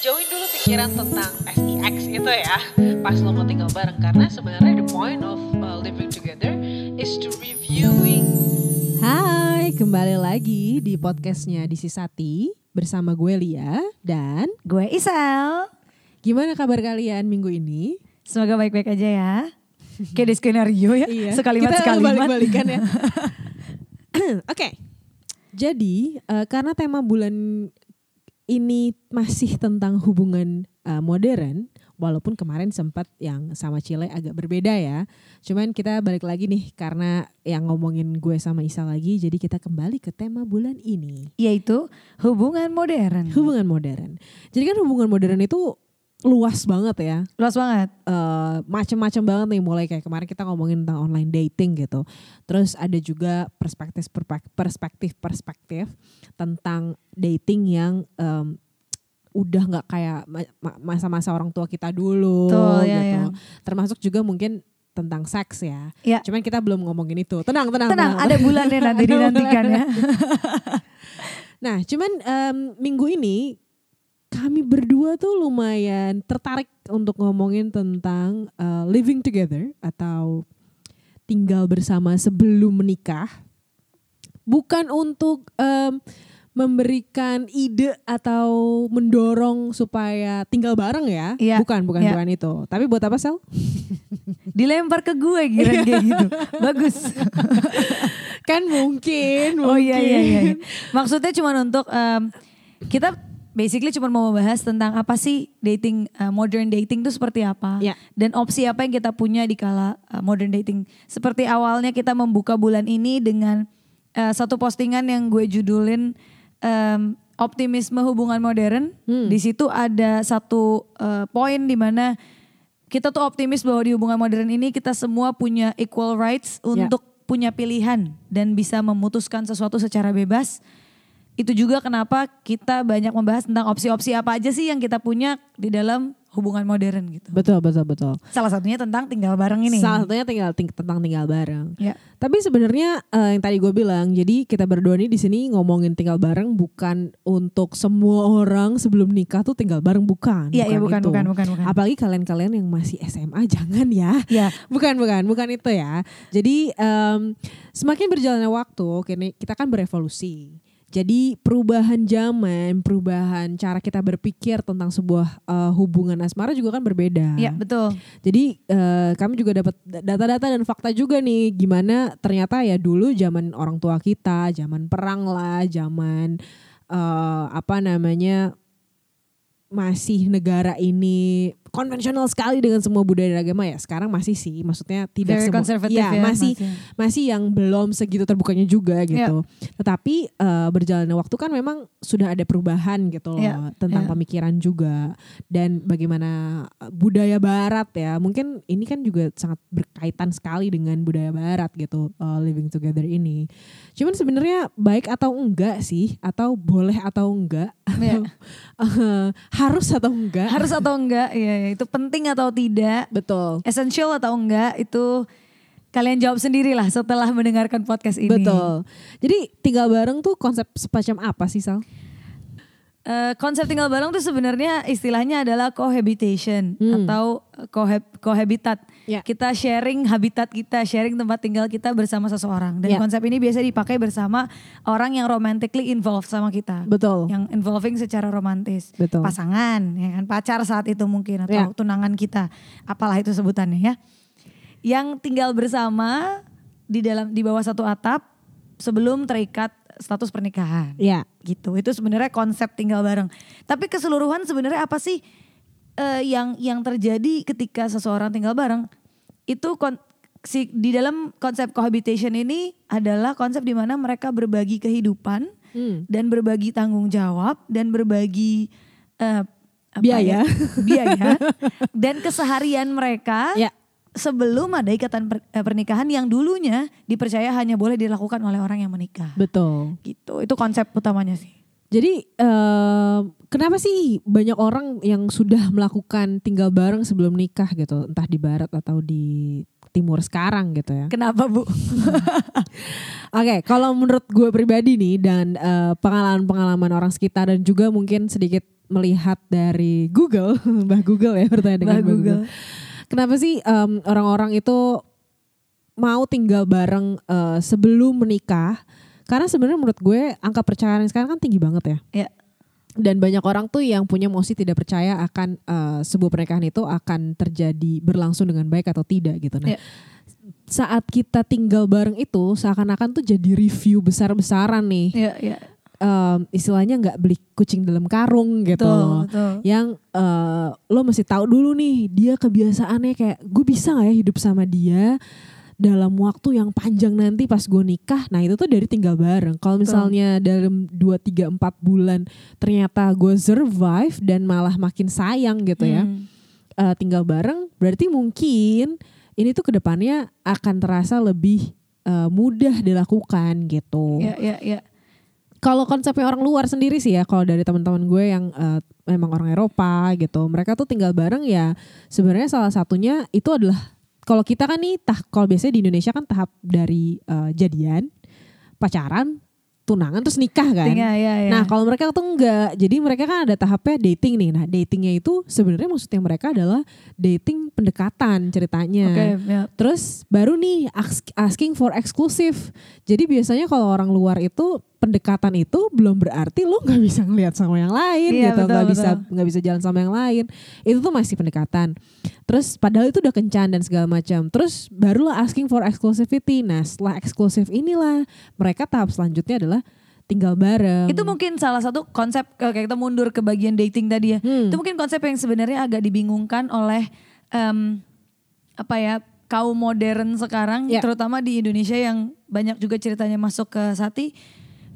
jauhin dulu pikiran tentang sex itu ya pas lo mau tinggal bareng karena sebenarnya the point of uh, living together is to reviewing Hai, kembali lagi di podcastnya Disi Sati bersama gue Lia dan Gue Isel. gimana kabar kalian minggu ini? Semoga baik-baik aja ya. Kayak di skenario ya. Sekalimat Iya. kita sekalimat. balik-balikan ya. Oke, jadi eh, karena tema bulan ini masih tentang hubungan eh, modern, walaupun kemarin sempat yang sama Chile agak berbeda ya. Cuman kita balik lagi nih karena yang ngomongin gue sama Isa lagi, jadi kita kembali ke tema bulan ini. Yaitu hubungan modern. Hubungan modern. Jadi kan hubungan modern itu luas banget ya. Luas banget. eh macem-macem banget nih mulai kayak kemarin kita ngomongin tentang online dating gitu. Terus ada juga perspektif perspektif perspektif tentang dating yang em, udah nggak kayak ma- ma- masa-masa orang tua kita dulu Betul, ya, gitu. ya. Termasuk juga mungkin tentang seks ya. Ya. Cuman kita belum ngomongin itu. Tenang, tenang, Tenang, ada bulannya nanti dinantikan ya. Nah, cuman em, minggu ini kami berdua tuh lumayan tertarik untuk ngomongin tentang eh, living together atau tinggal bersama sebelum menikah. Bukan untuk em, memberikan ide atau mendorong supaya tinggal bareng ya. Iya, Bukan, bukan, iya. bukan itu. Tapi buat apa Sel? Dilempar ke gue kira kayak gitu. Bagus. kan mungkin, Oh iya iya iya. mungkin. Maksudnya cuma untuk em, kita basically cuma mau membahas tentang apa sih dating eh, modern dating itu seperti apa Ya. dan opsi apa yang kita punya di kala eh, modern dating. Seperti awalnya kita membuka bulan ini dengan eh, satu postingan yang gue judulin em, optimisme hubungan modern. Hmm. Di situ ada satu eh, poin di mana kita tuh optimis bahwa di hubungan modern ini kita semua punya equal rights Ya. untuk punya pilihan dan bisa memutuskan sesuatu secara bebas. Itu juga kenapa kita banyak membahas tentang opsi-opsi apa aja sih yang kita punya di dalam hubungan modern gitu. Betul, betul, betul. Salah satunya tentang tinggal bareng ini. Salah satunya tinggal ting- tentang tinggal bareng. Ya. Tapi sebenarnya eh, yang tadi gue bilang, jadi kita berdua nih di sini ngomongin tinggal bareng bukan untuk semua orang sebelum nikah tuh tinggal bareng bukan. Iya, iya bukan, itu. bukan, bukan, bukan. Apalagi kalian-kalian yang masih SMA jangan ya. Ya. Bukan, bukan, bukan itu ya. Jadi em, semakin berjalannya waktu, kini kita kan berevolusi. Jadi perubahan zaman, perubahan cara kita berpikir tentang sebuah eh, hubungan asmara juga kan berbeda. Iya, betul. Jadi eh, kami juga dapat data-data dan fakta juga nih gimana ternyata ya dulu zaman orang tua kita, zaman perang lah, zaman eh, apa namanya masih negara ini konvensional sekali dengan semua budaya dan agama ya. Sekarang masih sih, maksudnya tidak Very semua. Iya, ya, masih masih. masih yang belum segitu terbukanya juga gitu. Tetapi eh, berjalannya waktu kan memang sudah ada perubahan gitu loh Iya, tentang iya. pemikiran juga dan bagaimana budaya barat ya. Mungkin ini kan juga sangat berkaitan sekali dengan budaya barat gitu eh, living together ini. Cuman sebenarnya baik atau enggak sih atau boleh atau enggak? Iya. Eh, harus atau enggak? Harus atau enggak? Iya, itu penting atau tidak? Betul. Essential atau enggak? Itu kalian jawab sendirilah setelah mendengarkan podcast ini. Betul. Jadi tinggal bareng tuh konsep semacam apa sih Sal? Eh, konsep tinggal bareng tuh sebenarnya istilahnya adalah cohabitation Hmm. atau cohab- cohabitat. Ya. Kita sharing habitat kita, sharing tempat tinggal kita bersama seseorang. Dan Ya. konsep ini biasa dipakai bersama orang yang romantically involved sama kita. Betul. Yang involving secara romantis. Betul. Pasangan, ya kan, pacar saat itu mungkin atau Ya. tunangan kita, apalah itu sebutannya ya. Yang tinggal bersama di dalam di bawah satu atap sebelum terikat status pernikahan Ya. gitu. Itu sebenarnya konsep tinggal bareng. Tapi keseluruhan sebenarnya apa sih eh, yang yang terjadi ketika seseorang tinggal bareng? Itu kon- si di dalam konsep cohabitation ini adalah konsep di mana mereka berbagi kehidupan Hmm. dan berbagi tanggung jawab dan berbagi eh, apa Biaya. ya? biaya dan keseharian mereka Ya. Sebelum ada ikatan per- eh, pernikahan yang dulunya dipercaya hanya boleh dilakukan oleh orang yang menikah Betul. gitu itu konsep utamanya sih Jadi eh, kenapa sih banyak orang yang sudah melakukan tinggal bareng sebelum nikah gitu, entah di barat atau di timur sekarang gitu ya. kenapa bu Oke, kalau menurut gue pribadi nih dan eh, pengalaman-pengalaman orang sekitar dan juga mungkin sedikit melihat dari Google, Mbah Google ya bertanya dengan Mbah Mbah Google. Kenapa sih em, orang-orang itu mau tinggal bareng eh, sebelum menikah? Karena sebenarnya menurut gue angka perceraian sekarang kan tinggi banget ya. Ya. Dan banyak orang tuh yang punya emosi tidak percaya akan eh, sebuah pernikahan itu akan terjadi berlangsung dengan baik atau tidak gitu. Nah, Iya. saat kita tinggal bareng itu seakan-akan tuh jadi review besar-besaran nih. Ya, ya. Em, istilahnya nggak beli kucing dalam karung gitu. Betul, betul. Yang eh, lo mesti tahu dulu nih dia kebiasaannya kayak gue bisa nggak ya hidup sama dia dalam waktu yang panjang nanti pas gue nikah. Nah itu tuh dari tinggal bareng. Kalau misalnya dalam 2, 3, 4 bulan ternyata gue survive dan malah makin sayang gitu ya. Hmm. eh, tinggal bareng berarti mungkin ini tuh ke depannya akan terasa lebih eh, mudah dilakukan gitu. Ya, ya, ya. Kalau konsepnya orang luar sendiri sih ya, kalau dari teman-teman gue yang eh, memang orang Eropa gitu, mereka tuh tinggal bareng ya. Sebenarnya salah satunya itu adalah kalau kita kan nih, tah, kalau biasanya di Indonesia kan tahap dari eh, jadian, pacaran, tunangan terus nikah kan. Ya, ya, ya. Nah kalau mereka tuh enggak, jadi mereka kan ada tahapnya dating nih. Nah datingnya itu sebenarnya maksudnya mereka adalah dating pendekatan ceritanya. Oke, ya. Terus baru nih ask- asking for exclusive. Jadi biasanya kalau orang luar itu pendekatan itu belum berarti lo nggak bisa ngelihat sama yang lain Iya, gitu, nggak bisa nggak bisa jalan sama yang lain. Itu tuh masih pendekatan. Terus padahal itu udah kencan dan segala macam. Terus barulah asking for exclusivity. Nah setelah eksklusif inilah mereka tahap selanjutnya adalah tinggal bareng. Itu mungkin salah satu konsep oke kita mundur ke bagian dating tadi ya. Hmm. Itu mungkin konsep yang sebenarnya agak dibingungkan oleh em, apa ya kaum modern sekarang, Ya. terutama di Indonesia yang banyak juga ceritanya masuk ke Sati.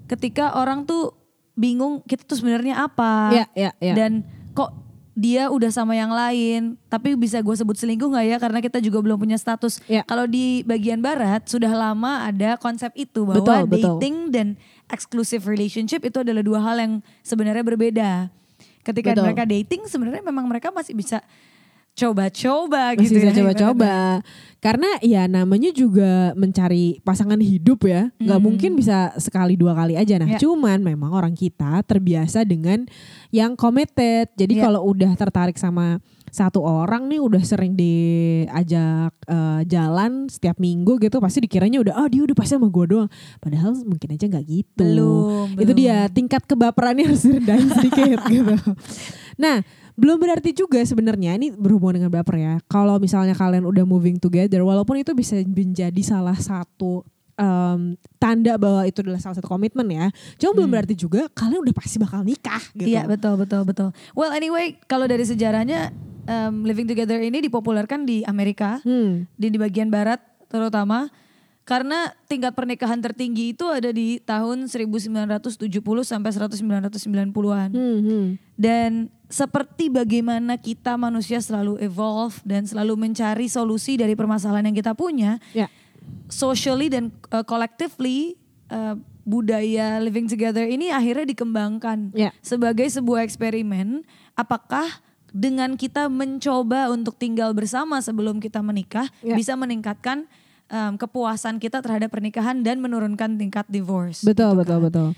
Ketika orang tuh bingung kita tuh sebenarnya apa Ya, ya, ya. dan kok dia udah sama yang lain, tapi bisa gue sebut selingkuh nggak ya? Karena kita juga belum punya status. Ya. Kalau di bagian barat sudah lama ada konsep itu bahwa Betul, betul. dating dan exclusive relationship itu adalah dua hal yang sebenarnya berbeda. Ketika Betul. mereka dating sebenarnya memang mereka masih bisa coba-coba masih gitu bisa ya. coba-coba karena ya namanya juga mencari pasangan hidup ya Hmm. mungkin bisa sekali dua kali aja nah Ya. cuman memang orang kita terbiasa dengan yang committed jadi Ya. kalau udah tertarik sama satu orang nih udah sering diajak eh, jalan setiap minggu gitu pasti dikiranya udah oh dia udah pasti sama gue doang padahal mungkin aja nggak gitu Belum, itu belum. dia tingkat kebaperannya harus direndahin sedikit gitu nah belum berarti juga sebenarnya ini berhubungan dengan baper ya. Kalau misalnya kalian udah moving together, walaupun itu bisa menjadi salah satu em, tanda bahwa itu adalah salah satu komitmen ya. Cuma belum berarti juga kalian udah pasti bakal nikah gitu. Hmm. Iya betul betul betul. Well anyway kalau dari sejarahnya em, living together ini dipopulerkan di Amerika Hmm. di di bagian barat terutama karena tingkat pernikahan tertinggi itu ada di tahun 1970 sampai 1990-an. Hmm, hmm. Dan seperti bagaimana kita manusia selalu evolve dan selalu mencari solusi dari permasalahan yang kita punya, Ya. socially dan uh, collectively uh, budaya living together ini akhirnya dikembangkan Ya. sebagai sebuah eksperimen. Apakah dengan kita mencoba untuk tinggal bersama sebelum kita menikah Ya. bisa meningkatkan um, kepuasan kita terhadap pernikahan dan menurunkan tingkat divorce? Betul, gitu betul, kan. betul.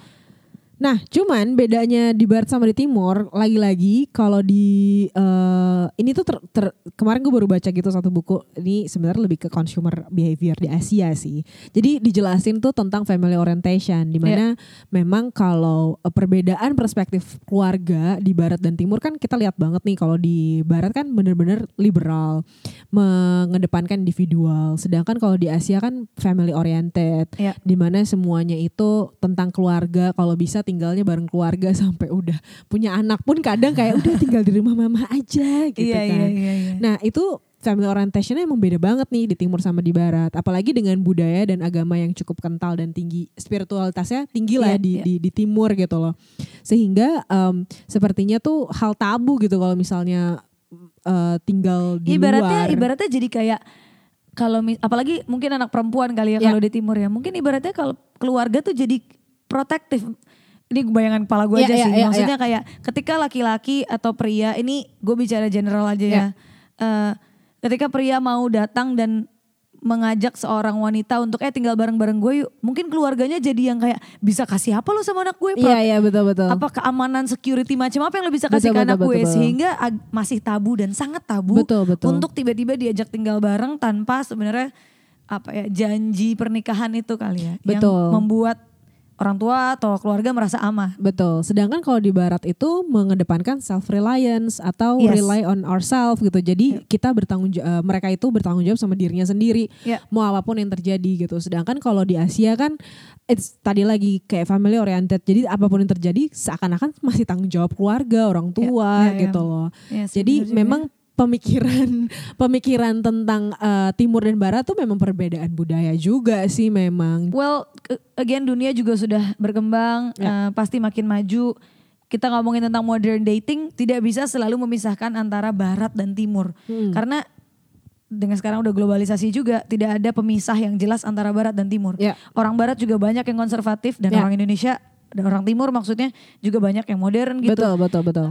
Nah, cuman bedanya di barat sama di timur, lagi-lagi kalau di eh, ini tuh ter- ter- kemarin gue baru baca gitu satu buku. Ini sebenarnya lebih ke consumer behavior di Asia sih. Jadi dijelasin tuh tentang family orientation, di mana memang kalau eh, perbedaan perspektif keluarga di barat dan timur kan kita lihat banget nih kalau di barat kan bener-bener liberal, mengedepankan individual. Sedangkan kalau di Asia kan family oriented Ya. di mana semuanya itu tentang keluarga kalau bisa tinggalnya bareng keluarga sampai udah punya anak pun kadang kayak udah tinggal di rumah mama aja gitu Iya, kan. iya, iya, iya. nah itu family orientationnya emang beda banget nih di timur sama di barat. Apalagi dengan budaya dan agama yang cukup kental dan tinggi. Spiritualitasnya tinggi lah Iya, di, iya. di di timur gitu loh. Sehingga em, sepertinya tuh hal tabu gitu kalau misalnya eh, tinggal di ibaratnya luar. ibaratnya jadi kayak kalau apalagi mungkin anak perempuan kali ya Ya. kalau di timur ya. Mungkin ibaratnya kalau keluarga tuh jadi protektif ini bayangan kepala gue Ya, aja ya, sih ya, maksudnya kayak ketika laki-laki atau pria ini gue bicara general aja ya, Ya. Eh, ketika pria mau datang dan mengajak seorang wanita untuk eh tinggal bareng-bareng gue yuk. Mungkin keluarganya jadi yang kayak bisa kasih apa lo sama anak gue? Iya iya betul betul. Apa keamanan security macam apa yang lo bisa kasih Betul, ke anak betul, gue betul. sehingga masih tabu dan sangat tabu Betul, betul. untuk tiba-tiba diajak tinggal bareng tanpa sebenarnya apa ya janji pernikahan itu kali ya Betul. yang membuat orang tua atau keluarga merasa aman. Betul. Sedangkan kalau di barat itu mengedepankan self reliance atau Yes. rely on ourselves gitu. Jadi kita bertanggung eh, mereka itu bertanggung jawab sama dirinya sendiri. Ya. Mau apa pun yang terjadi gitu. Sedangkan kalau di Asia kan it's tadi lagi kayak family oriented. Jadi apa pun yang terjadi seakan-akan masih tanggung jawab keluarga, orang tua ya, ya. gitu loh. Ya sih, Jadi memang pemikiran pemikiran tentang eh, timur dan barat tuh memang perbedaan budaya juga sih memang. Well, again dunia juga sudah berkembang, Ya. eh, pasti makin maju. Kita ngomongin tentang modern dating, tidak bisa selalu memisahkan antara barat dan timur. Hmm. Karena dengan sekarang udah globalisasi juga, tidak ada pemisah yang jelas antara barat dan timur. Ya. Orang barat juga banyak yang konservatif dan Ya. orang Indonesia dan orang timur maksudnya juga banyak yang modern gitu. Betul betul betul.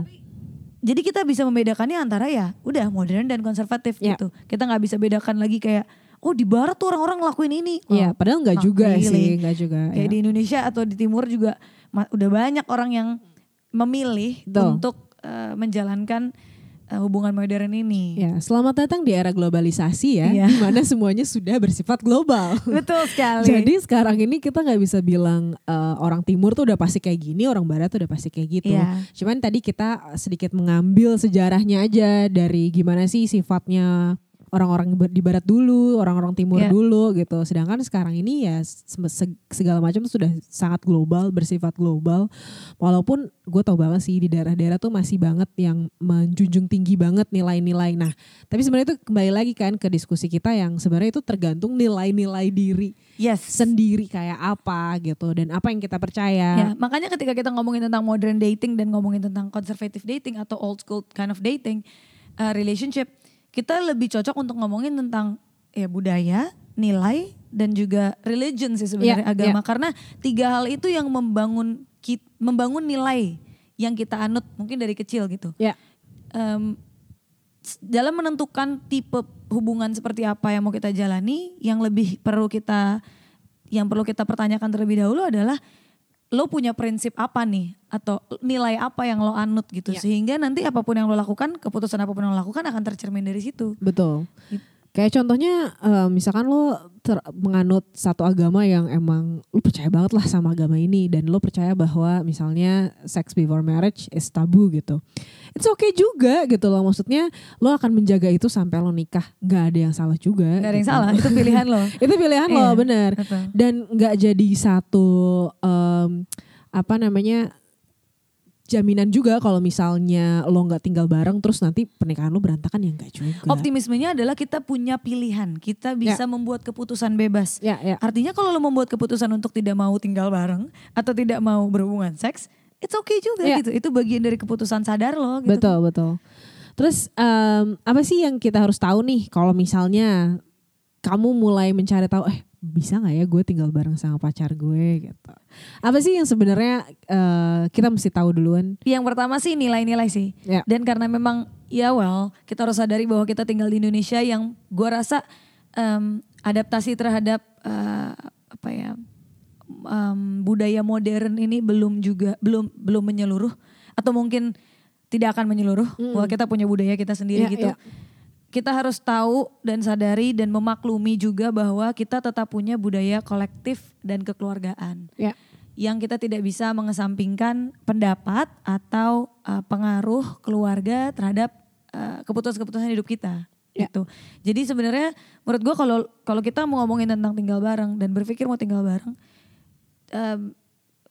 Jadi kita bisa membedakannya antara ya udah modern dan konservatif Ya. gitu. Kita nggak bisa bedakan lagi kayak oh di barat tuh orang-orang ngelakuin ini. Iya, Oh, padahal nggak juga really. sih, nggak juga. Kayak ya. di Indonesia atau di timur juga udah banyak orang yang memilih Betul. untuk eh, menjalankan eh, hubungan modern ini. Ya, selamat datang di era globalisasi ya, Iya. di mana semuanya sudah bersifat global. Betul sekali. Jadi sekarang ini kita nggak bisa bilang eh, orang timur tuh udah pasti kayak gini, orang barat tuh udah pasti kayak gitu. Iya. Cuman tadi kita sedikit mengambil sejarahnya aja dari gimana sih sifatnya orang-orang di barat dulu, orang-orang timur Iya. dulu gitu. Sedangkan sekarang ini ya se- se- segala macam sudah sangat global, bersifat global. Walaupun gue tau banget sih di daerah-daerah tuh masih banget yang menjunjung tinggi banget nilai-nilai. Nah, tapi sebenarnya itu kembali lagi kan ke diskusi kita yang sebenarnya itu tergantung nilai-nilai diri yes. sendiri kayak apa gitu dan apa yang kita percaya. Ya, makanya ketika kita ngomongin tentang modern dating dan ngomongin tentang conservative dating atau old school kind of dating uh, relationship, kita lebih cocok untuk ngomongin tentang ya budaya, nilai dan juga religion sih sebenarnya Ya, agama karena tiga hal itu yang membangun membangun nilai yang kita anut mungkin dari kecil gitu. Ya. Em, s- dalam menentukan tipe hubungan seperti apa yang mau kita jalani, yang lebih perlu kita yang perlu kita pertanyakan terlebih dahulu adalah lo punya prinsip apa nih atau nilai apa yang lo anut gitu Ya. sehingga nanti apa pun yang lo lakukan, keputusan apa pun yang lo lakukan akan tercermin dari situ. Betul. Gitu. Kayak contohnya eh, misalkan lo ter- menganut satu agama yang emang lo percaya banget lah sama agama ini dan lo percaya bahwa misalnya sex before marriage is tabu gitu. It's okay juga gitu loh maksudnya lo akan menjaga itu sampai lo nikah. nggak ada yang salah juga. Gak ada yang gitu. salah, itu pilihan lo. itu pilihan lo Iya, bener. betul. Dan nggak jadi satu em, apa namanya jaminan juga kalau misalnya lo nggak tinggal bareng terus nanti pernikahan lo berantakan ya nggak juga. Optimismenya adalah kita punya pilihan, kita bisa membuat keputusan bebas. Ya ya. Artinya kalau lo membuat keputusan untuk tidak mau tinggal bareng atau tidak mau berhubungan seks, it's okay juga Ya. gitu. Itu bagian dari keputusan sadar lo gitu. Betul betul. Terus em, apa sih yang kita harus tahu nih kalau misalnya kamu mulai mencari tahu eh bisa nggak ya gue tinggal bareng sama pacar gue gitu. Apa sih yang sebenarnya eh, kita mesti tahu duluan? Yang pertama sih nilai-nilai sih. Ya. Dan karena memang ya well, kita harus sadari bahwa kita tinggal di Indonesia yang gua rasa em, adaptasi terhadap eh, apa ya em, budaya modern ini belum juga belum belum menyeluruh atau mungkin tidak akan menyeluruh bahwa kita punya budaya kita sendiri Ya, gitu. ya. Kita harus tahu dan sadari dan memaklumi juga bahwa kita tetap punya budaya kolektif dan kekeluargaan Ya. yang kita tidak bisa mengesampingkan pendapat atau uh, pengaruh keluarga terhadap uh, keputusan-keputusan hidup kita Ya. gitu. Jadi sebenarnya menurut gua kalau kalau kita mau ngomongin tentang tinggal bareng dan berpikir mau tinggal bareng, um,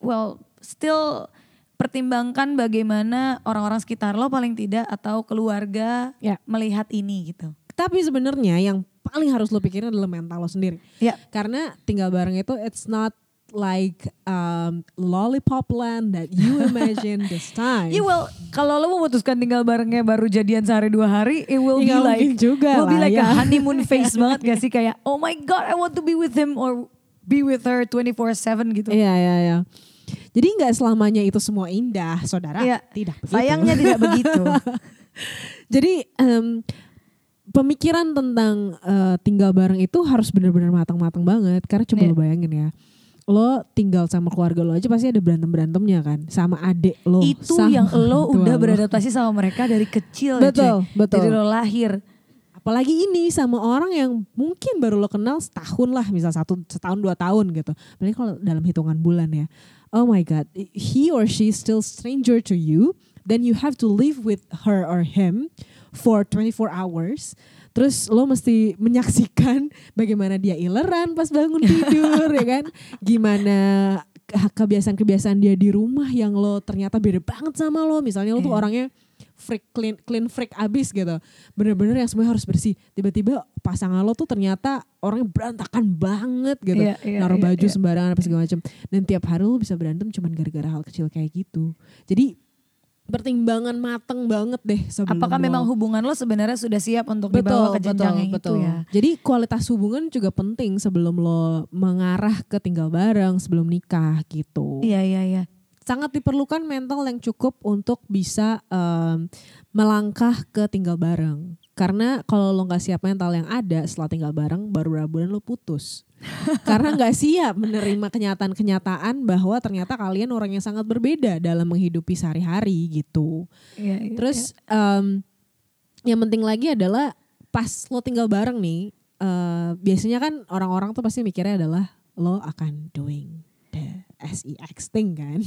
well still pertimbangkan bagaimana orang-orang sekitar lo paling tidak atau keluarga Ya. melihat ini gitu. Tapi sebenarnya yang paling harus lo pikirin adalah mental lo sendiri. Ya. Karena tinggal bareng itu it's not like um, lollipop land that you imagine this time. Yeah, well, kalau lo memutuskan tinggal barengnya baru jadian sehari dua hari, it will Ya, be like juga will be like ya. a honeymoon phase banget gak sih kayak oh my god, I want to be with him or be with her 24/7 gitu. Iya iya iya. Jadi nggak selamanya itu semua indah, saudara. Iya. Tidak begitu. Sayangnya tidak begitu. Jadi em, pemikiran tentang eh, tinggal bareng itu harus benar-benar matang-matang banget karena coba Iya. lo bayangin ya lo tinggal sama keluarga lo aja pasti ada berantem berantemnya kan sama adik lo itu sama yang lo udah lo. beradaptasi sama mereka dari kecil ya, betul cuy. betul Dari lo lahir. apalagi ini sama orang yang mungkin baru lo kenal setahun lah misal satu setahun dua tahun gitu apalagi kalau dalam hitungan bulan ya oh my god he or she is still stranger to you then you have to live with her or him for 24 hours. Terus lo mesti menyaksikan bagaimana dia ileran pas bangun tidur ya kan? Gimana ke- kebiasaan-kebiasaan dia di rumah yang lo ternyata beda banget sama lo. Misalnya lo tuh Iya. orangnya freak clean clean freak abis gitu bener-bener yang semuanya harus bersih tiba-tiba pasangan lo tuh ternyata orangnya berantakan banget gitu Iya, iya, naruh iya, baju iya. sembarangan apa segala macam dan tiap hari lo bisa berantem cuman gara-gara hal kecil kayak gitu jadi pertimbangan mateng banget deh sebelum Apakah lo- memang hubungan lo sebenarnya sudah siap untuk dibawa ke jenjang yang itu ya? Jadi kualitas hubungan juga penting sebelum lo mengarah ke tinggal bareng sebelum nikah gitu. Iya iya iya. Sangat diperlukan mental yang cukup untuk bisa em, melangkah ke tinggal bareng. Karena kalau lo nggak siap mental yang ada setelah tinggal bareng, baru berapa bulan lo putus. Karena nggak siap menerima kenyataan-kenyataan bahwa ternyata kalian orang yang sangat berbeda dalam menghidupi sehari-hari gitu. Iya, iya, Terus em, yang penting lagi adalah pas lo tinggal bareng nih, eh, biasanya kan orang-orang tuh pasti mikirnya adalah lo akan doing sex thing kan.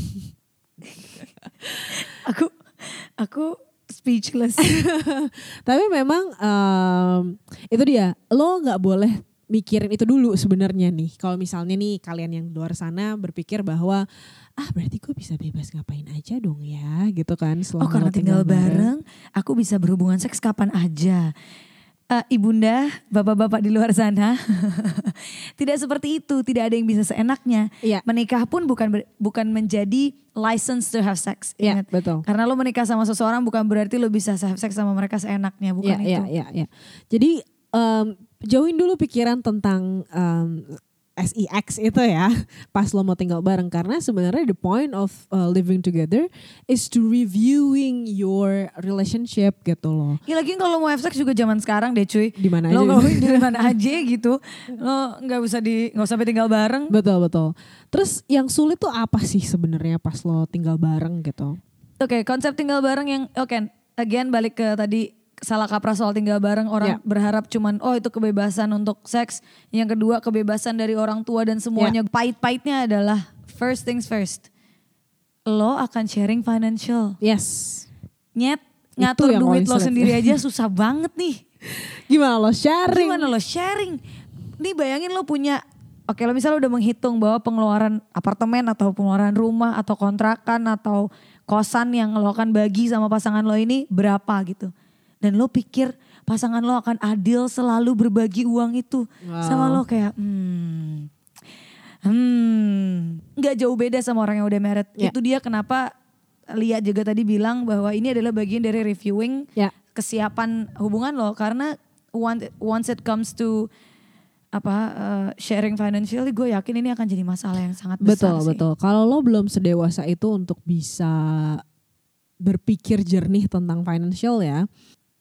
aku aku speechless. Tapi memang em, itu dia, lo nggak boleh mikirin itu dulu sebenarnya nih. Kalau misalnya nih kalian yang di luar sana berpikir bahwa ah berarti gue bisa bebas ngapain aja dong ya gitu kan. oh karena lo tinggal bareng, aku bisa berhubungan seks kapan aja. Eh, ibunda, bapak-bapak di luar sana, tidak seperti itu. Tidak ada yang bisa seenaknya. Iya. Menikah pun bukan ber- bukan menjadi license to have sex. Iya, Ingat. betul. Karena lo menikah sama seseorang bukan berarti lo bisa have sex sama mereka seenaknya, bukan Iya, itu. iya, iya, iya. Jadi em, jauhin dulu pikiran tentang em, SEX itu ya pas lo mau tinggal bareng karena sebenarnya the point of uh, living together is to reviewing your relationship gitu loh. Ya lagi kalau mau have sex juga zaman sekarang deh cuy. Di mana Lo aja. ngomongin di mana aja gitu. Lo nggak usah di nggak usah sampai tinggal bareng. Betul betul. Terus yang sulit tuh apa sih sebenarnya pas lo tinggal bareng gitu? Oke, konsep tinggal bareng yang oke, again balik ke tadi salah kaprah soal tinggal bareng orang Ya. berharap cuman oh itu kebebasan untuk seks. Yang kedua kebebasan dari orang tua dan semuanya. Ya. Pahit-pahitnya adalah first things first. Lo akan sharing financial. Yes. Nyet ngatur duit lo sendiri aja susah banget nih. Gimana lo sharing? Gimana lo sharing? Nih bayangin lo punya Oke lo misalnya udah menghitung bahwa pengeluaran apartemen atau pengeluaran rumah atau kontrakan atau kosan yang lo akan bagi sama pasangan lo ini berapa gitu. Dan lo pikir pasangan lo akan adil selalu berbagi uang itu sama lo kayak hmm, hmm, nggak jauh beda sama orang yang udah married. Ya. Itu dia kenapa Lia juga tadi bilang bahwa ini adalah bagian dari reviewing Ya. kesiapan hubungan lo karena once once it comes to apa uh, sharing financially gue yakin ini akan jadi masalah yang sangat besar Betul sih. betul. Kalau lo belum sedewasa itu untuk bisa berpikir jernih tentang financial ya.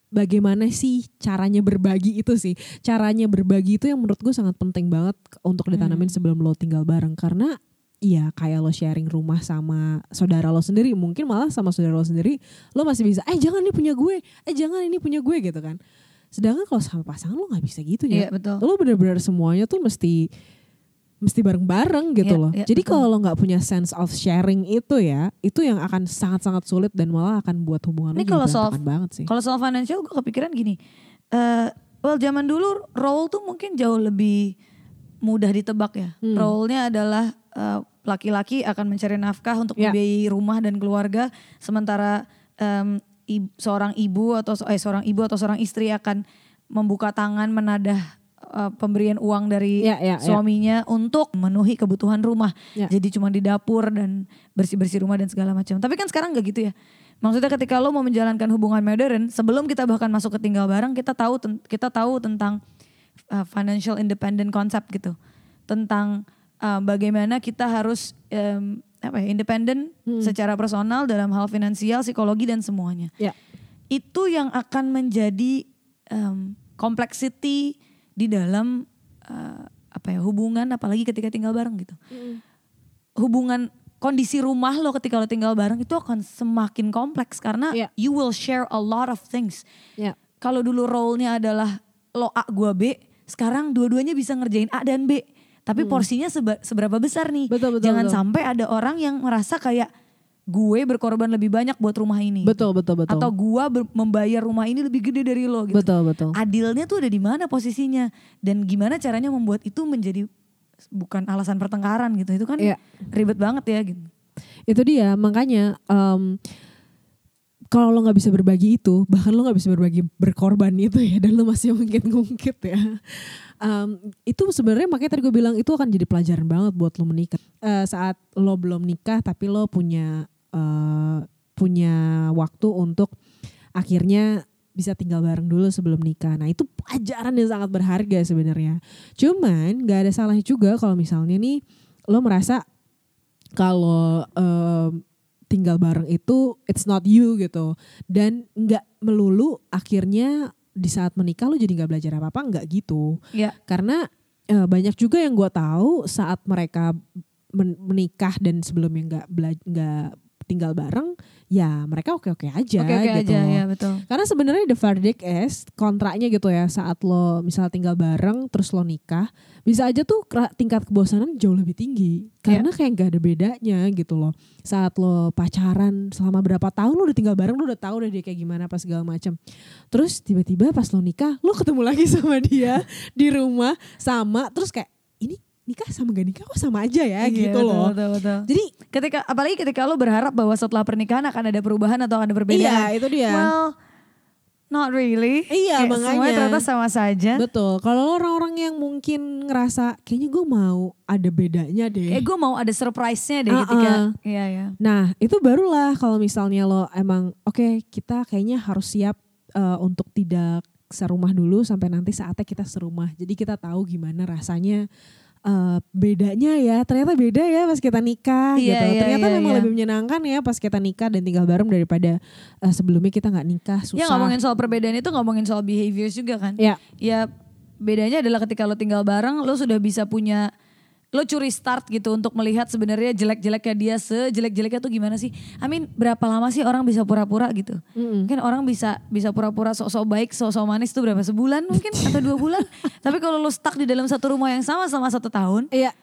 Bagaimana sih caranya berbagi itu sih? Caranya berbagi itu yang menurut gue sangat penting banget untuk ditanamin sebelum lo tinggal bareng. Karena Iya kayak lo sharing rumah sama saudara lo sendiri Mungkin malah sama saudara lo sendiri Lo masih bisa Eh jangan ini punya gue. Eh jangan ini punya gue gitu kan. Sedangkan kalau sama pasangan lo gak bisa gitu Iya ya betul. lo benar-benar semuanya tuh mesti mesti bareng-bareng gitu Iya, loh. iya, Jadi kalau lo nggak punya sense of sharing itu ya, itu yang akan sangat-sangat sulit dan malah akan buat hubungan Ini kalau soal banget sih. Kalau soal financial gue kepikiran gini. eh well zaman dulu role tuh mungkin jauh lebih mudah ditebak ya. Hmm. Role-nya adalah eh, laki-laki akan mencari nafkah untuk Ya. membiayai rumah dan keluarga, sementara em, ib- seorang ibu atau eh, seorang ibu atau seorang istri akan membuka tangan menadah eh, pemberian uang dari Ya, ya, ya. suaminya untuk memenuhi kebutuhan rumah. Ya. Jadi cuma di dapur dan bersih-bersih rumah dan segala macam. Tapi kan sekarang nggak gitu ya. Maksudnya ketika lo mau menjalankan hubungan modern, sebelum kita bahkan masuk ke tinggal bareng, kita tahu kita tahu tentang uh, financial independent concept gitu. Tentang uh, bagaimana kita harus um, apa ya, independen Hmm. secara personal dalam hal finansial, psikologi dan semuanya Ya. itu yang akan menjadi em, complexity di dalam eh, apa ya hubungan apalagi ketika tinggal bareng gitu. Hubungan kondisi rumah lo ketika lo tinggal bareng itu akan semakin kompleks karena Iya. you will share a lot of things. Ya. Kalau dulu role-nya adalah lo A gua B, sekarang dua-duanya bisa ngerjain A dan B. Tapi porsinya seba- seberapa besar nih? Hmm. Betul, betul, Jangan betul. sampai ada orang yang merasa kayak gue berkorban lebih banyak buat rumah ini. Betul betul betul. Atau gua ber- membayar rumah ini lebih gede dari lo gitu. betul betul. Adilnya tuh ada di mana posisinya dan gimana caranya membuat itu menjadi bukan alasan pertengkaran gitu. Itu kan Iya. ribet banget ya gitu. Itu dia makanya em, kalau lo nggak bisa berbagi itu, bahkan lo nggak bisa berbagi berkorban itu ya, dan lo masih ngungkit-ngungkit ya. Em, itu sebenarnya makanya tadi gue bilang itu akan jadi pelajaran banget buat lo menikah. Eh, saat lo belum nikah tapi lo punya eh, punya waktu untuk akhirnya bisa tinggal bareng dulu sebelum nikah. Nah itu pelajaran yang sangat berharga sebenarnya. Cuman nggak ada salahnya juga kalau misalnya nih lo merasa kalau em, tinggal bareng itu it's not you gitu dan nggak melulu akhirnya di saat menikah lo jadi nggak belajar apa apa nggak gitu Ya. karena eh, banyak juga yang gue tahu saat mereka men- menikah dan sebelumnya nggak nggak tinggal bareng ya mereka oke oke aja Oke-oke gitu. aja ya betul. Karena sebenarnya the verdict is kontraknya gitu ya saat lo misal tinggal bareng terus lo nikah bisa aja tuh tingkat kebosanan jauh lebih tinggi. Karena kayak gak ada bedanya gitu loh. Saat lo pacaran selama berapa tahun lo udah tinggal bareng lo udah tahu deh dia kayak gimana pas segala macam terus tiba-tiba pas lo nikah lo ketemu lagi sama dia di rumah sama terus kayak nikah sama gak nikah kok sama aja ya Iya, gitu betul, loh Betul, betul. jadi ketika apalagi ketika lo berharap bahwa setelah pernikahan akan ada perubahan atau akan ada perbedaan. iya itu dia Well, not really. Iya, Kayak makanya. Semuanya ternyata sama saja. Betul. Kalau orang-orang yang mungkin ngerasa kayaknya gue mau ada bedanya deh. Eh gue mau ada surprise-nya deh Ah, ketika. ah. Iya, iya. Nah itu barulah kalau misalnya lo emang oke kita kayaknya harus siap eh, untuk tidak serumah dulu sampai nanti saatnya kita serumah. Jadi kita tahu gimana rasanya eh, bedanya ya. Ternyata beda ya pas kita nikah Iya, gitu. iya, Ternyata iya, memang iya. lebih menyenangkan ya pas kita nikah dan tinggal bareng daripada eh, sebelumnya kita nggak nikah susah. Ya ngomongin soal perbedaan itu ngomongin soal behaviors juga kan. Ya. Ya bedanya adalah ketika lo tinggal bareng lo sudah bisa punya lo curi start gitu untuk melihat sebenarnya jelek-jeleknya dia sejelek-jeleknya tuh gimana sih? I mean berapa lama sih orang bisa pura-pura gitu? Mm-mm. Mungkin orang bisa bisa pura-pura sok-sok baik, sok-sok manis tuh berapa sebulan mungkin atau dua bulan. Tapi kalau lo stuck di dalam satu rumah yang sama selama satu tahun, Iya.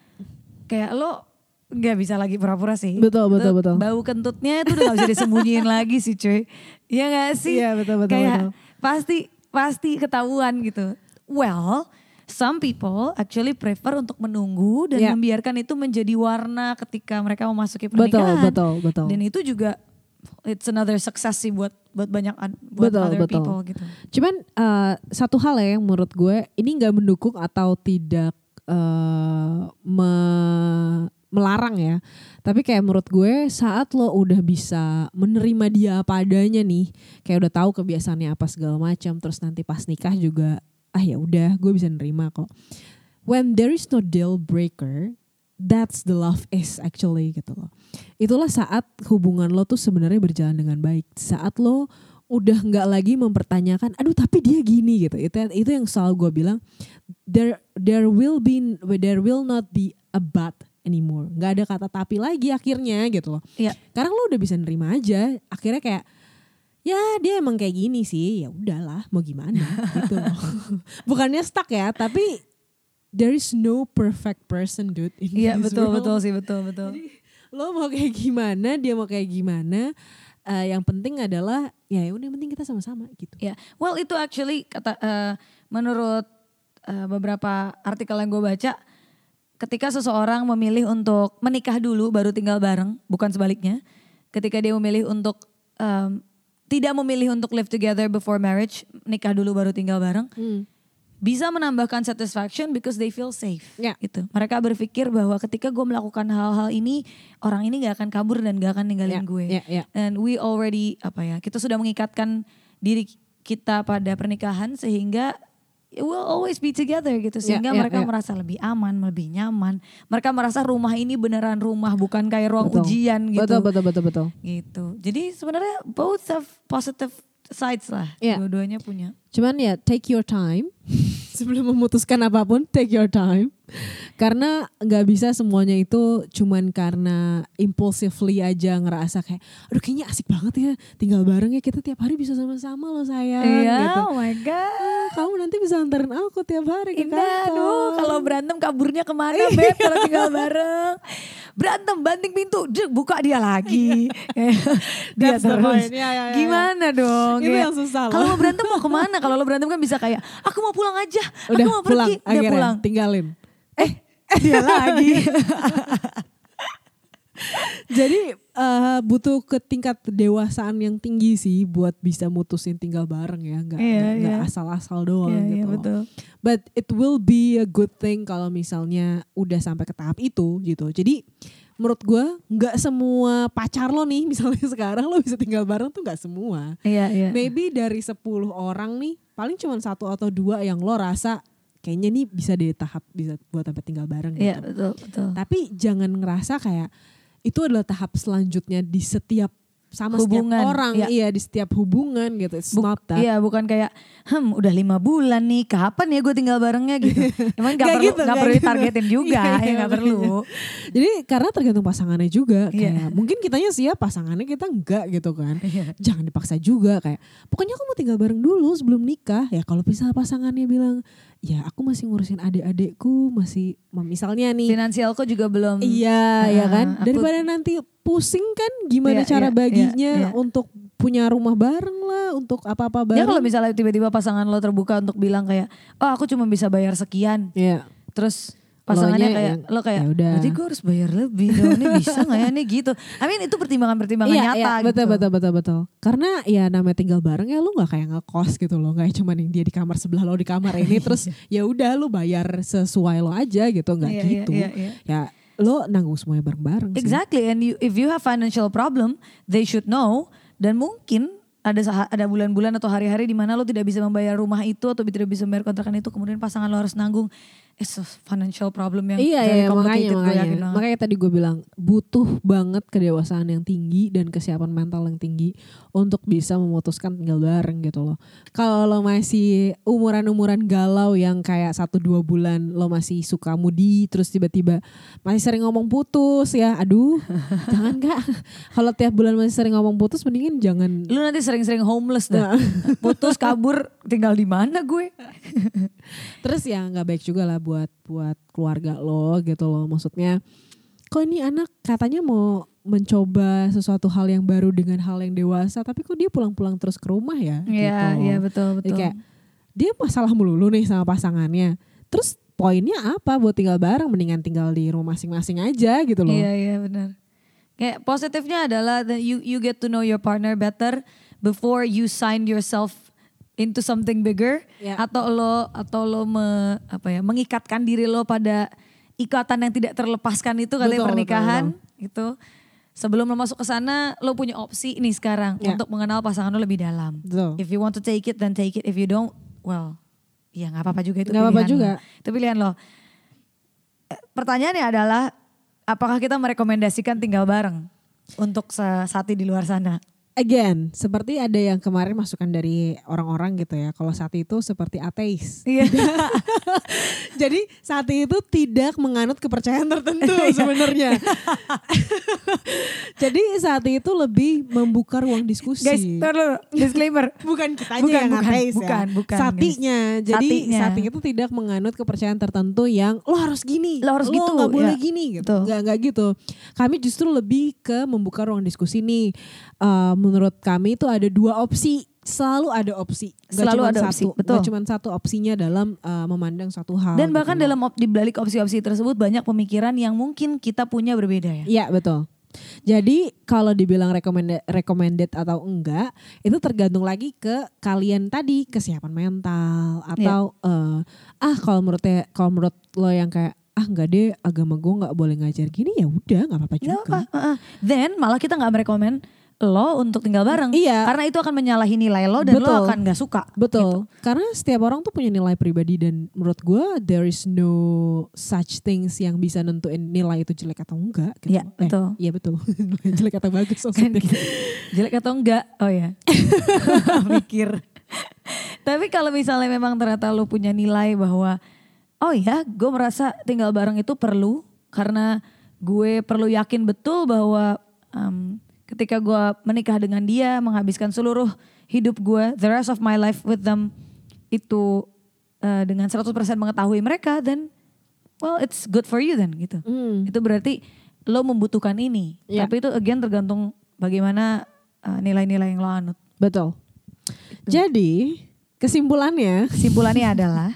kayak lo nggak bisa lagi pura-pura sih. Betul, betul, Itu betul. Bau kentutnya itu udah gak bisa disembunyiin lagi sih cuy. Iya gak sih? Iya, betul, betul, Kayak betul. pasti pasti ketahuan gitu. Well, some people actually prefer untuk menunggu dan Iya. membiarkan itu menjadi warna ketika mereka memasuki Betul, pernikahan. betul, betul. Dan itu juga it's another success sih buat buat banyak buat Betul, other betul. people gitu. Cuman eh, satu hal ya yang menurut gue ini nggak mendukung atau tidak eh, me- melarang ya. Tapi kayak menurut gue saat lo udah bisa menerima dia apa adanya nih, kayak udah tahu kebiasaannya apa segala macam, terus nanti pas nikah juga ah ya udah gue bisa nerima kok. When there is no deal breaker, that's the love is actually gitu loh. Itulah saat hubungan lo tuh sebenarnya berjalan dengan baik. Saat lo udah nggak lagi mempertanyakan, aduh tapi dia gini gitu. Itu itu yang selalu gue bilang, there there will be there will not be a but anymore. Nggak ada kata tapi lagi akhirnya gitu loh. Iya. Karena lo udah bisa nerima aja. Akhirnya kayak ya dia emang kayak gini sih. Ya udahlah, mau gimana gitu. Bukannya stuck ya, tapi there is no perfect person dude in Iya betul world. betul sih betul betul. Lo mau kayak gimana, dia mau kayak gimana. eh, yang penting adalah ya udah yang penting kita sama-sama gitu. Ya, well itu actually kata eh, menurut eh, beberapa artikel yang gue baca, ketika seseorang memilih untuk menikah dulu baru tinggal bareng, bukan sebaliknya. Ketika dia memilih untuk em, tidak memilih untuk live together before marriage, nikah dulu baru tinggal bareng, bisa menambahkan satisfaction because they feel safe. Ya. Gitu. Mereka berpikir bahwa ketika gue melakukan hal-hal ini, orang ini gak akan kabur dan gak akan ninggalin Ya, gue. ya, ya. And we already apa ya, kita sudah mengikatkan diri kita pada pernikahan sehingga will always be together gitu sehingga ya, mereka ya. merasa lebih aman, lebih nyaman. Mereka merasa rumah ini beneran rumah bukan kayak ruang Betul. ujian gitu. Betul betul betul betul. Gitu. Jadi sebenarnya both have positive sides lah. Iya. Dua-duanya punya. Cuman ya take your time sebelum memutuskan apa pun take your time karena nggak bisa semuanya itu cuman karena impulsively aja ngerasa kayak aduh kayaknya asik banget ya tinggal bareng ya kita tiap hari bisa sama-sama loh sayang Iya, gitu. oh my god. "Ah, kamu nanti bisa anterin aku tiap hari ke Indah, aduh kalau berantem kaburnya ke mana Beb kalau tinggal bareng. Berantem banting pintu, dek, buka dia lagi. dia That's the terus. Ya, ya, ya, Gimana dong? Itu yang susah. Kalau mau berantem mau ke mana? Kalau lo berantem kan bisa kayak, aku mau pulang aja, udah aku mau pulang pergi, udah akhirnya pulang. tinggalin Eh, dia lagi. Jadi eh, butuh ke tingkat dewasaan yang tinggi sih buat bisa mutusin tinggal bareng ya, nggak nggak- nggak iya. asal-asal doang Iya, gitu. loh. betul. But it will be a good thing kalau misalnya udah sampai ke tahap itu gitu. Jadi menurut gue nggak semua pacar lo nih misalnya sekarang lo bisa tinggal bareng tuh nggak semua. Iya, iya. Maybe dari 10 orang nih paling cuma satu atau dua yang lo rasa kayaknya nih bisa di tahap bisa buat sampai tinggal bareng gitu. Iya, betul, betul. Tapi jangan ngerasa kayak itu adalah tahap selanjutnya di setiap sama Hubungan, setiap orang, iya. iya di setiap hubungan gitu. It's Buk- not that. Iya bukan kayak hmm udah lima bulan nih kapan ya gue tinggal barengnya gitu. Emang gak, Nggak perlu gitu, nggak nggak perlu gitu. ditargetin juga Iya, ya nggak perlu. Jadi karena tergantung pasangannya juga Iya. kayak mungkin kitanya siap pasangannya kita enggak gitu kan. Iya. Jangan dipaksa juga kayak pokoknya aku mau tinggal bareng dulu sebelum nikah. Ya kalau misalnya pasangannya bilang ya aku masih ngurusin adik-adikku masih misalnya nih Finansialku juga belum. Iya, ya Ah, kan. aku- Daripada nanti pusing kan gimana Iya, cara iya, baginya iya, iya. untuk punya rumah bareng lah, untuk apa-apa Ya bareng. kalau misalnya tiba-tiba pasangan lo terbuka untuk bilang kayak, oh aku cuma bisa bayar sekian, Iya. terus pasangannya kayak yang, lo kayak, "Ya udah." berarti gue harus bayar lebih dong, ini bisa nggak ya ini gitu. I mean itu pertimbangan-pertimbangan Iya, nyata iya, gitu. betul betul betul betul. Karena ya namanya tinggal bareng ya lu nggak kayak ngekos gitu loh, nggak cuma yang dia di kamar sebelah lo di kamar ini terus ya udah lu bayar sesuai lo aja gitu, nggak Iya, iya, gitu. iya, iya. Ya lo nanggung semuanya bareng-bareng sih. Exactly, and you, if you have financial problem, they should know. Dan mungkin ada ada bulan-bulan atau hari-hari di mana lo tidak bisa membayar rumah itu atau tidak bisa membayar kontrakan itu, kemudian pasangan lo harus nanggung. It's a financial problem yang Iya very iya makanya gue makanya yakin banget. makanya tadi gue bilang butuh banget kedewasaan yang tinggi dan kesiapan mental yang tinggi untuk bisa memutuskan tinggal bareng gitu loh. Kalau lo masih umuran-umuran galau yang kayak satu dua bulan lo masih suka mudi terus tiba-tiba masih sering ngomong putus ya, aduh jangan kak. Kalau tiap bulan masih sering ngomong putus mendingin jangan Lu nanti sering-sering homeless Nah. dah. Putus kabur tinggal di mana gue? Terus ya nggak baik juga lah buat buat keluarga lo gitu loh. Maksudnya kok ini anak katanya mau mencoba sesuatu hal yang baru dengan hal yang dewasa, tapi kok dia pulang-pulang terus ke rumah ya? Iya, gitu. iya betul Jadi betul. kayak dia masalah melulu nih sama pasangannya. Terus poinnya apa buat tinggal bareng? Mendingan tinggal di rumah masing-masing aja gitu loh. Iya iya benar. Kayak positifnya adalah that you you get to know your partner better before you sign yourself into something bigger Ya. atau lo atau lo me, apa ya mengikatkan diri lo pada ikatan yang tidak terlepaskan itu katanya Betul, pernikahan gitu. Sebelum lo masuk ke sana lo punya opsi nih sekarang Ya. untuk mengenal pasangan lo lebih dalam. Betul. If you want to take it then take it. If you don't, well, ya nggak apa-apa juga itu apa-apa pilihan juga. lo. Itu pilihan lo. Pertanyaannya adalah apakah kita merekomendasikan tinggal bareng untuk sa- sati di luar sana? Again, seperti ada yang kemarin masukan dari orang-orang gitu ya. Kalau saat itu seperti ateis. Iya. Jadi saat itu tidak menganut kepercayaan tertentu Iya. sebenarnya. Jadi saat itu lebih membuka ruang diskusi. Guys, tar dulu, disclaimer. bukan kitanya Bukan, yang bukan, ateis bukan, ya. bukan, Satinya. Jadi Satinya. sati itu tidak menganut kepercayaan tertentu yang lo harus gini, Lo harus gitu, nggak boleh ya. gini gitu. Nggak nggak gitu. Kami justru lebih ke membuka ruang diskusi nih. Eh, menurut kami itu ada dua opsi. Selalu ada opsi. Nggak Selalu ada satu. opsi, Nggak betul. cuma satu opsinya dalam eh, memandang suatu hal. Dan gitu bahkan loh. dalam op- di balik opsi-opsi tersebut banyak pemikiran yang mungkin kita punya berbeda ya. Iya betul. Jadi kalau dibilang recommended, recommended atau enggak, itu tergantung lagi ke kalian tadi kesiapan mental atau eh, ah kalau menurut kalau menurut lo yang kayak ah enggak deh agama gue nggak boleh ngajar gini ya udah nggak apa-apa Nggak juga. apa, uh-uh. Then malah kita nggak merekomen lo untuk tinggal bareng. Iya. Karena itu akan menyalahi nilai lo dan lo Betul. akan gak suka. Betul. Karena setiap orang tuh punya nilai pribadi dan menurut gue there is no such things yang bisa nentuin nilai itu jelek atau enggak. gitu. Iya, betul. Iya betul. jelek atau bagus Kan gitu. Jelek atau enggak? Oh ya. Mikir. Tapi kalau misalnya memang ternyata lo punya nilai bahwa oh ya, gue merasa tinggal bareng itu perlu karena gue perlu yakin betul bahwa em, ketika gue menikah dengan dia, menghabiskan seluruh hidup gue, the rest of my life with them itu eh, dengan 100% mengetahui mereka, dan well it's good for you then gitu. Hmm. Itu berarti lo membutuhkan ini. Iya. Tapi itu again tergantung bagaimana uh, nilai-nilai yang lo anut. Betul. Jadi kesimpulannya Kesimpulannya adalah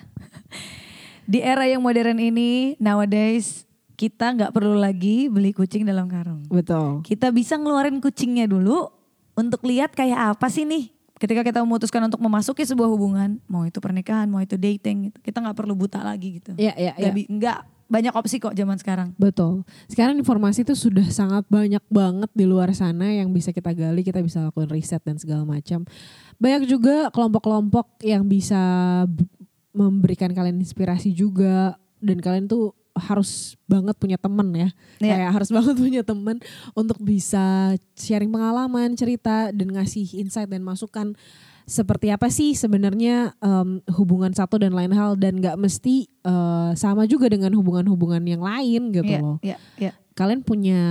di era yang modern ini nowadays kita nggak perlu lagi beli kucing dalam karung. betul. Kita bisa ngeluarin kucingnya dulu untuk lihat kayak apa sih nih ketika kita memutuskan untuk memasuki sebuah hubungan, mau itu pernikahan, mau itu dating, gitu. kita nggak perlu buta lagi gitu. Iya, iya, iya. nggak banyak opsi kok zaman sekarang. Betul. Sekarang informasi itu sudah sangat banyak banget di luar sana yang bisa kita gali, kita bisa lakukan riset dan segala macam. Banyak juga kelompok-kelompok yang bisa memberikan kalian inspirasi juga dan kalian tuh harus banget punya temen ya. Iya. Kayak harus banget punya temen untuk bisa sharing pengalaman, cerita dan ngasih insight dan masukan seperti apa sih sebenarnya em, hubungan satu dan lain hal dan nggak mesti eh, sama juga dengan hubungan-hubungan yang lain gitu Iya, loh. iya, iya. Kalian punya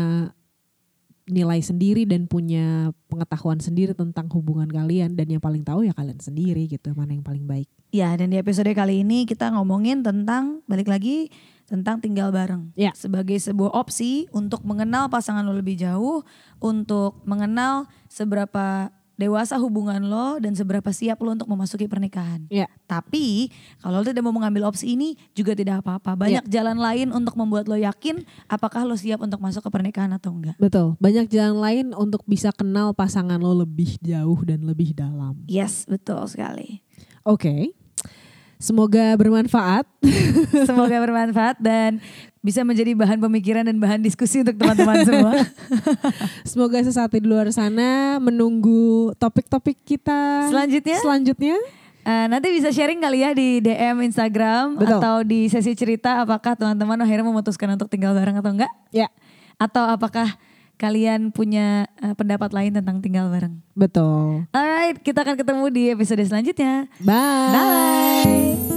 nilai sendiri dan punya pengetahuan sendiri tentang hubungan kalian dan yang paling tahu ya kalian sendiri gitu mana yang paling baik. Ya, dan di episode kali ini kita ngomongin tentang balik lagi tentang tinggal bareng. Ya. Sebagai sebuah opsi untuk mengenal pasangan lo lebih jauh, untuk mengenal seberapa dewasa hubungan lo dan seberapa siap lo untuk memasuki pernikahan. Ya. Tapi kalau lo tidak mau mengambil opsi ini juga tidak apa-apa. Banyak jalan lain untuk membuat lo yakin apakah lo siap untuk masuk ke pernikahan atau enggak. Betul. Banyak jalan lain untuk bisa kenal pasangan lo lebih jauh dan lebih dalam. Yes, betul sekali. Oke. Semoga bermanfaat. Semoga bermanfaat dan bisa menjadi bahan pemikiran dan bahan diskusi untuk teman-teman semua. Semoga sesaat di luar sana menunggu topik-topik kita Selanjutnya? Selanjutnya. Eh, nanti bisa sharing kali ya di DM Instagram Betul. atau di sesi cerita apakah teman-teman akhirnya memutuskan untuk tinggal bareng atau enggak? Ya, Atau apakah kalian punya eh, pendapat lain tentang tinggal bareng? betul. Alright, kita akan ketemu di episode selanjutnya. Bye. Bye.